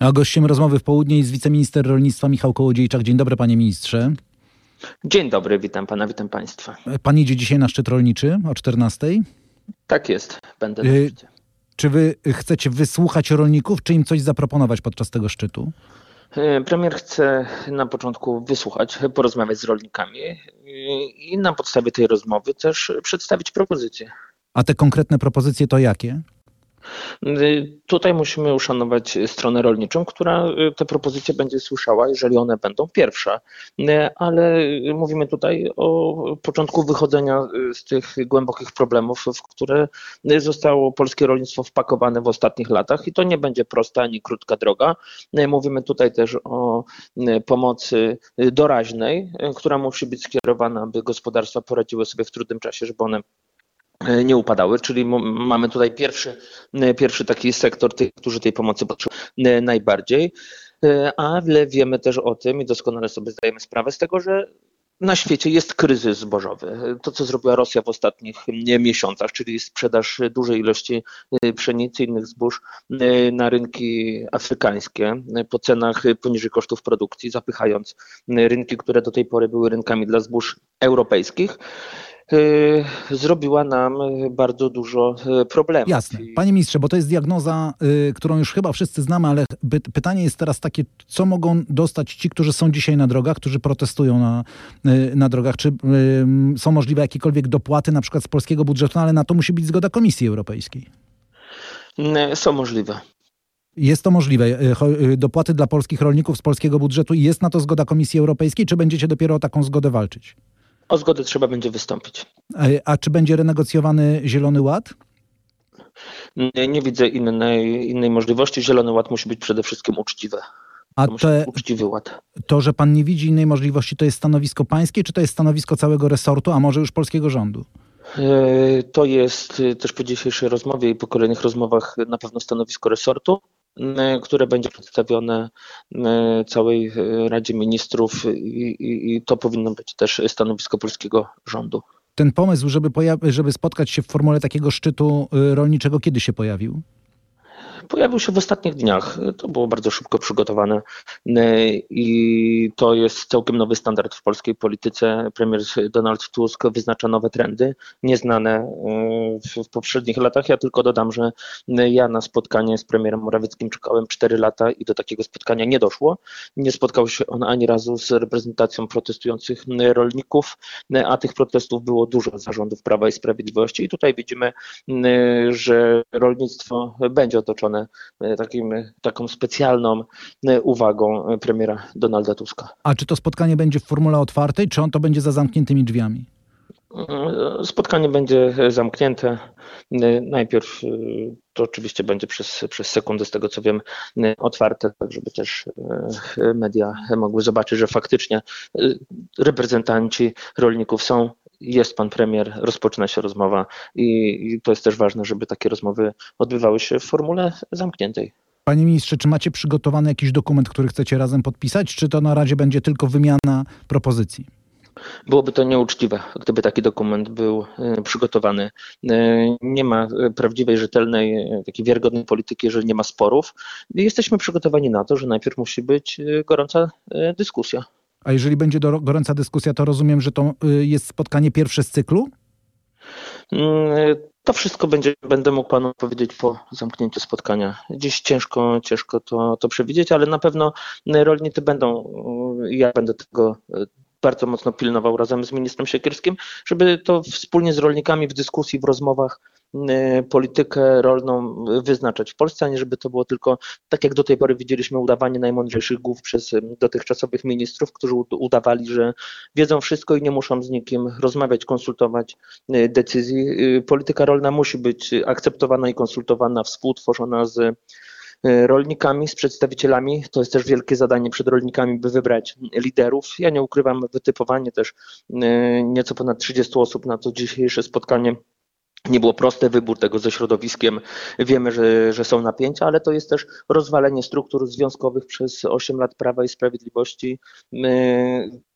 A gościem rozmowy w południe jest wiceminister rolnictwa Michał Kołodziejczak. Dzień dobry panie ministrze. Dzień dobry, witam pana, witam państwa. Pan idzie dzisiaj na szczyt rolniczy o 14? Tak jest, będę na y Czy wy chcecie wysłuchać rolników, czy im coś zaproponować podczas tego szczytu? Y, premier chce na początku wysłuchać, porozmawiać z rolnikami y, i na podstawie tej rozmowy też przedstawić propozycje. A te konkretne propozycje to jakie? Y, tutaj musimy uszanować stronę rolniczą, która y, te propozycje będzie słyszała, jeżeli one będą pierwsze. Y, ale mówimy tutaj o początku wychodzenia z tych głębokich problemów, w które zostało polskie rolnictwo wpakowane w ostatnich latach i to nie będzie prosta ani krótka droga. Mówimy tutaj też o pomocy doraźnej, która musi być skierowana, aby gospodarstwa poradziły sobie w trudnym czasie, żeby one nie upadały, czyli mamy tutaj pierwszy, e, pierwszy taki sektor tych, którzy tej pomocy potrzebują e, najbardziej, ale wiemy też o tym i doskonale sobie zdajemy sprawę z tego, że na świecie jest kryzys zbożowy. To, co zrobiła Rosja w ostatnich miesiącach, czyli sprzedaż dużej ilości pszenicy i innych zbóż na rynki afrykańskie po cenach poniżej kosztów produkcji, zapychając rynki, które do tej pory były rynkami dla zbóż europejskich. Y, zrobiła nam y, bardzo dużo y, problemów. Jasne. Panie ministrze, bo to jest diagnoza, którą już chyba wszyscy znamy, ale pytanie jest teraz takie, co mogą dostać ci, którzy są dzisiaj na drogach, którzy protestują na, na drogach? Czy są możliwe jakiekolwiek dopłaty na przykład z polskiego budżetu, no ale na to musi być zgoda Komisji Europejskiej? Są możliwe. Jest to możliwe. Dopłaty dla polskich rolników z polskiego budżetu i jest na to zgoda Komisji Europejskiej, czy będziecie dopiero o taką zgodę walczyć? O zgodę trzeba będzie wystąpić. A czy będzie renegocjowany Zielony Ład? Nie, nie widzę innej, innej możliwości. Zielony Ład musi być przede wszystkim uczciwy. A to, te, uczciwy ład. to, że pan nie widzi innej możliwości, to jest stanowisko pańskie, czy to jest stanowisko całego resortu, a może już polskiego rządu? E, to jest e, też po dzisiejszej rozmowie i po kolejnych rozmowach na pewno stanowisko resortu. E, które będzie przedstawione e, całej e, Radzie Ministrów i, i, to powinno być też stanowisko polskiego rządu. Ten pomysł, żeby, żeby spotkać się w formule takiego szczytu rolniczego, kiedy się pojawił? Pojawił się w ostatnich dniach. To było bardzo szybko przygotowane i to jest całkiem nowy standard w polskiej polityce. Premier Donald Tusk wyznacza nowe trendy, nieznane e, w poprzednich latach. Ja tylko dodam, że ja na spotkanie z premierem Morawieckim czekałem 4 lata i do takiego spotkania nie doszło. Nie spotkał się on ani razu z reprezentacją protestujących rolników, a tych protestów było dużo zarządów Prawa i Sprawiedliwości. I tutaj widzimy, że rolnictwo będzie otoczone E, takim, taką specjalną e, uwagą e, premiera Donalda Tuska. A czy to spotkanie będzie w formule otwartej, czy on to będzie za zamkniętymi drzwiami? Spotkanie będzie zamknięte. Najpierw to oczywiście będzie przez, przez sekundę, z tego co wiem, otwarte, tak żeby też media mogły zobaczyć, że faktycznie reprezentanci rolników są jest pan premier, rozpoczyna się rozmowa i, to jest też ważne, żeby takie rozmowy odbywały się w formule zamkniętej. Panie ministrze, czy macie przygotowany jakiś dokument, który chcecie razem podpisać, czy to na razie będzie tylko wymiana propozycji? Byłoby to nieuczciwe, gdyby taki dokument był e, przygotowany. E, nie ma prawdziwej, rzetelnej, e, takiej wiarygodnej polityki, jeżeli nie ma sporów. Jesteśmy przygotowani na to, że najpierw musi być gorąca dyskusja. A jeżeli będzie do, gorąca dyskusja, to rozumiem, że to y, jest spotkanie pierwsze z cyklu? Mm, to wszystko będzie, będę mógł panu powiedzieć po zamknięciu spotkania. Dziś ciężko, ciężko to, to przewidzieć, ale na pewno rolnicy będą, y, ja będę tego y, bardzo mocno pilnował razem z ministrem Siekierskim, żeby to wspólnie z rolnikami w dyskusji, w rozmowach Y, politykę rolną wyznaczać w Polsce, nie żeby to było tylko, tak jak do tej pory widzieliśmy, udawanie najmądrzejszych głów przez y, dotychczasowych ministrów, którzy udawali, że wiedzą wszystko i nie muszą z nikim rozmawiać, konsultować y, decyzji. Polityka rolna musi być akceptowana i konsultowana, współtworzona z rolnikami, z przedstawicielami. To jest też wielkie zadanie przed rolnikami, by wybrać liderów. Ja nie ukrywam, wytypowanie też nieco ponad 30 osób na to dzisiejsze spotkanie nie było proste wybór tego ze środowiskiem. Wiemy, że, że są napięcia, ale to jest też rozwalenie struktur związkowych przez 8 lat Prawa i Sprawiedliwości,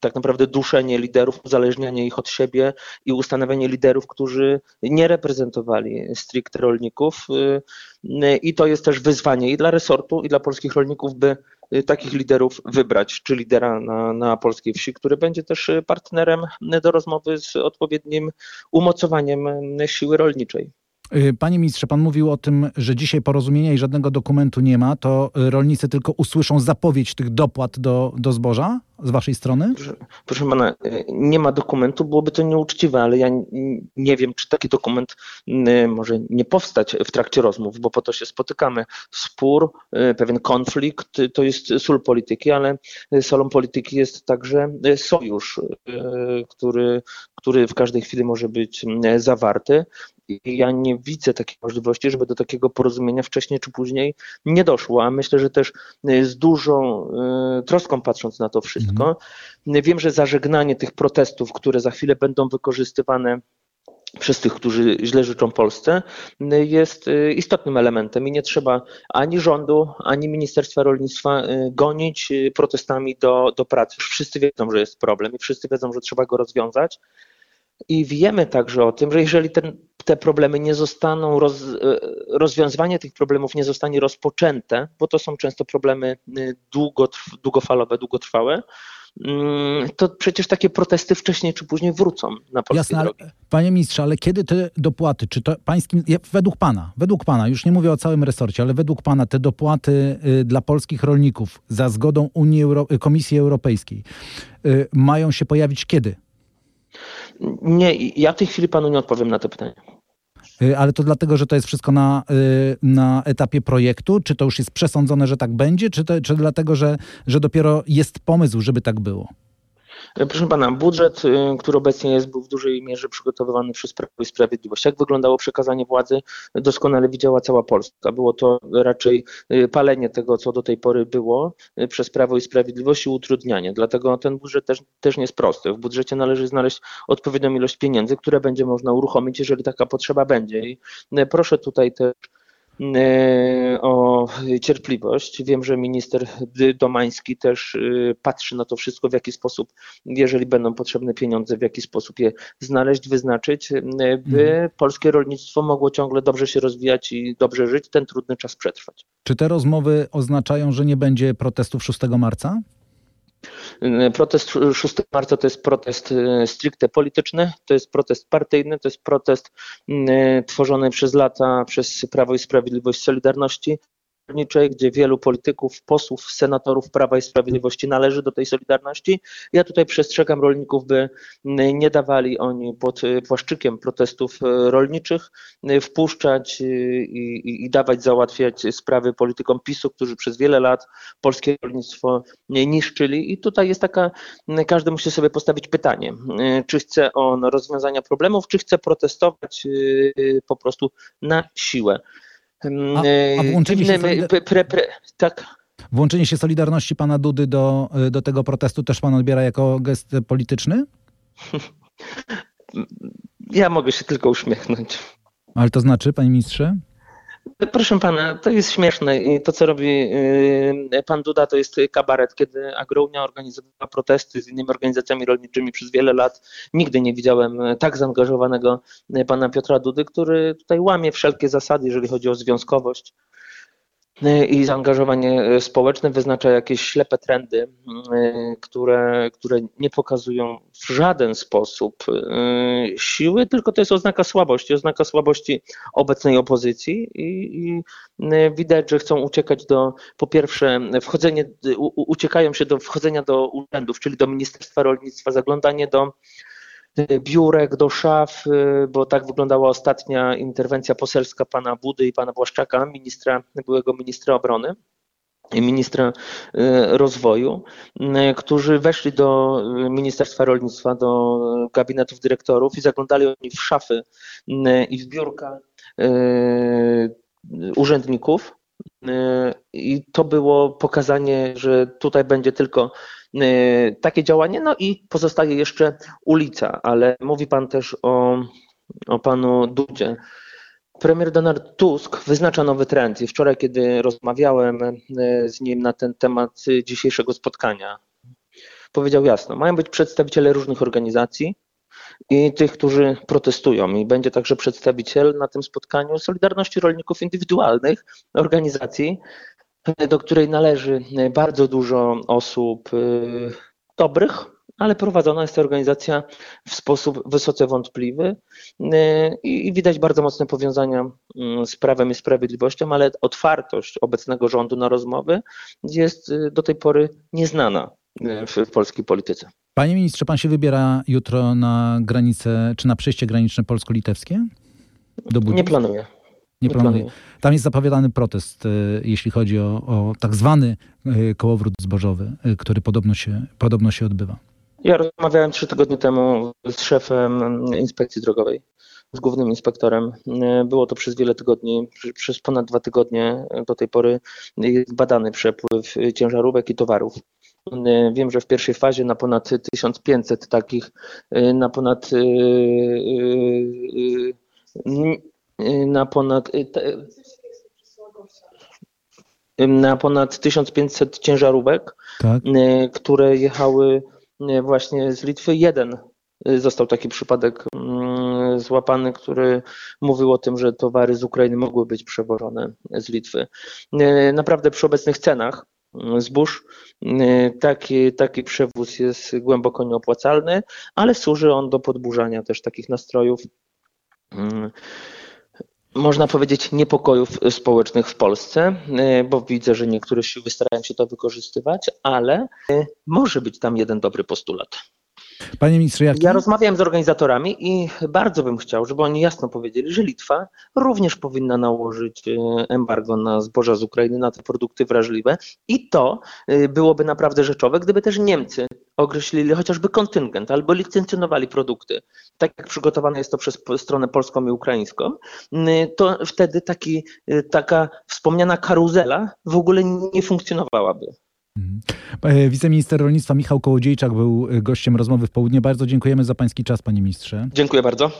tak naprawdę duszenie liderów, uzależnianie ich od siebie i ustanowienie liderów, którzy nie reprezentowali stricte rolników. I to jest też wyzwanie i dla resortu, i dla polskich rolników, by Y, takich liderów wybrać, czy lidera na, na polskiej wsi, który będzie też y, partnerem do rozmowy z odpowiednim umocowaniem y, siły rolniczej. Panie ministrze, pan mówił o tym, że dzisiaj porozumienia i żadnego dokumentu nie ma. To rolnicy tylko usłyszą zapowiedź tych dopłat do, do zboża? Z waszej strony? Proszę, proszę pana, nie ma dokumentu, byłoby to nieuczciwe, ale ja nie wiem, czy taki dokument może nie powstać w trakcie rozmów, bo po to się spotykamy. Spór, y, pewien konflikt to jest sól polityki, ale solą polityki jest także sojusz, y, który, który w każdej chwili może być zawarty. I ja nie widzę takiej możliwości, żeby do takiego porozumienia wcześniej czy później nie doszło, a myślę, że też z dużą troską patrząc na to wszystko, wszystko. Wiem, że zażegnanie tych protestów, które za chwilę będą wykorzystywane przez tych, którzy źle życzą Polsce, jest y, istotnym elementem i nie trzeba ani rządu, ani Ministerstwa Rolnictwa y, gonić y, protestami do, do pracy. Wszyscy wiedzą, że jest problem i wszyscy wiedzą, że trzeba go rozwiązać. I wiemy także o tym, że jeżeli ten, te problemy nie zostaną, roz, rozwiązywanie tych problemów nie zostanie rozpoczęte, bo to są często problemy długo, długofalowe, długotrwałe, mm, to przecież takie protesty wcześniej czy później wrócą na polskie Jasne, drogi. Panie ministrze, ale kiedy te dopłaty, czy to pańskim, według pana, według pana, już nie mówię o całym resorcie, ale według pana te dopłaty y, dla polskich rolników za zgodą Unii Euro Komisji Europejskiej y, mają się pojawić kiedy? Nie, ja w tej chwili panu nie odpowiem na to pytanie. Y, ale to dlatego, że to jest wszystko na, y, na etapie projektu? Czy to już jest przesądzone, że tak będzie? Czy, to, czy dlatego, że, że dopiero jest pomysł, żeby tak było? Proszę pana, budżet, y, który obecnie jest, był w dużej mierze przygotowywany przez Prawo i Sprawiedliwość. Jak wyglądało przekazanie władzy, doskonale widziała cała Polska. Było to raczej y, palenie tego, co do tej pory było y, przez Prawo i Sprawiedliwość i utrudnianie. Dlatego ten budżet też, też nie jest prosty. W budżecie należy znaleźć odpowiednią ilość pieniędzy, które będzie można uruchomić, jeżeli taka potrzeba będzie. I proszę tutaj też E, o cierpliwość. Wiem, że minister Domański też e, patrzy na to wszystko, w jaki sposób, jeżeli będą potrzebne pieniądze, w jaki sposób je znaleźć, wyznaczyć, e, by mhm. polskie rolnictwo mogło ciągle dobrze się rozwijać i dobrze żyć, ten trudny czas przetrwać. Czy te rozmowy oznaczają, że nie będzie protestów 6 marca? Protest 6 marca to jest protest e, stricte polityczny, to jest protest partyjny, to jest protest e, tworzony przez lata przez Prawo i Sprawiedliwość Solidarności gdzie wielu polityków, posłów, senatorów Prawa i Sprawiedliwości należy do tej solidarności. Ja tutaj przestrzegam rolników, by nie dawali oni pod płaszczykiem protestów rolniczych wpuszczać i, i, i dawać załatwiać sprawy politykom PiSu, którzy przez wiele lat polskie rolnictwo niszczyli. I tutaj jest taka, każdy musi sobie postawić pytanie, czy chce on rozwiązania problemów, czy chce protestować po prostu na siłę. A, a włączenie, się pre, pre, tak. włączenie się Solidarności pana Dudy do, do tego protestu też pan odbiera jako gest polityczny? Ja mogę się tylko uśmiechnąć. Ale to znaczy, panie ministrze? Proszę pana, to jest śmieszne i to, co robi y, pan Duda, to jest kabaret, kiedy Agrounia organizowała protesty z innymi organizacjami rolniczymi przez wiele lat. Nigdy nie widziałem tak zaangażowanego pana Piotra Dudy, który tutaj łamie wszelkie zasady, jeżeli chodzi o związkowość i zaangażowanie społeczne wyznacza jakieś ślepe trendy, y, które, które nie pokazują w żaden sposób y, siły, tylko to jest oznaka słabości, oznaka słabości obecnej opozycji i, i widać, że chcą uciekać do, po pierwsze, wchodzenie, uciekają się do wchodzenia do urzędów, czyli do Ministerstwa Rolnictwa, zaglądanie do biurek, do szaf, y, bo tak wyglądała ostatnia interwencja poselska pana Budy i pana Błaszczaka, ministra, byłego ministra obrony i ministra y, rozwoju, y, którzy weszli do Ministerstwa Rolnictwa, do gabinetów dyrektorów i zaglądali oni w szafy i w biurka urzędników. I to było pokazanie, że tutaj będzie tylko Y, takie działanie. No i pozostaje jeszcze ulica, ale mówi Pan też o o panu Dudzie. Premier Donald Tusk wyznacza nowy trend i wczoraj, kiedy rozmawiałem z nim na ten temat dzisiejszego spotkania, powiedział jasno, mają być przedstawiciele różnych organizacji i tych, którzy protestują. I będzie także przedstawiciel na tym spotkaniu Solidarności Rolników Indywidualnych, organizacji, do której należy bardzo dużo osób y, dobrych, ale prowadzona jest ta organizacja w sposób wysoce wątpliwy y, i widać bardzo mocne powiązania y, z prawem i sprawiedliwością, ale otwartość obecnego rządu na rozmowy jest do tej pory nieznana w polskiej polityce. Panie ministrze, pan się wybiera jutro na granicę, czy na przejście graniczne polsko-litewskie? Nie planuję. Nie, planuje. Tam jest zapowiadany protest, e, jeśli chodzi o, o tak zwany e, kołowrót zbożowy, e, który podobno się, podobno się odbywa. Ja rozmawiałem trzy tygodnie temu z szefem inspekcji drogowej, z głównym inspektorem. Było to przez wiele tygodni, przez ponad dwa tygodnie do tej pory jest badany przepływ ciężarówek i towarów. Wiem, że w pierwszej fazie na ponad 1500 takich, na ponad na ponad na ponad 1500 ciężarówek, tak. które jechały właśnie z Litwy. Jeden został taki przypadek mm, złapany, który mówił o tym, że towary z Ukrainy mogły być przewożone z Litwy. Naprawdę przy obecnych cenach zbóż. Taki, taki przewóz jest głęboko nieopłacalny, ale służy on do podburzania też takich nastrojów można powiedzieć, niepokojów społecznych w Polsce, bo widzę, że niektóre siły starają się to wykorzystywać, ale może być tam jeden dobry postulat. Panie ministrze, jaki? Ja rozmawiałem z organizatorami i bardzo bym chciał, żeby oni jasno powiedzieli, że Litwa również powinna nałożyć embargo na zboża z Ukrainy, na te produkty wrażliwe i to byłoby naprawdę rzeczowe, gdyby też Niemcy określili chociażby kontyngent albo licencjonowali produkty, tak jak przygotowane jest to przez stronę polską i ukraińską, to wtedy taki, e, taka wspomniana karuzela w ogóle nie funkcjonowałaby. Mhm. E, wiceminister rolnictwa Michał Kołodziejczak był e, gościem rozmowy w południe. Bardzo dziękujemy za pański czas, panie ministrze. Dziękuję bardzo.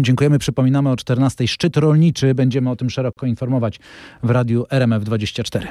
Dziękujemy. Przypominamy o 14. Szczyt rolniczy. Będziemy o tym szeroko informować w radiu RMF24.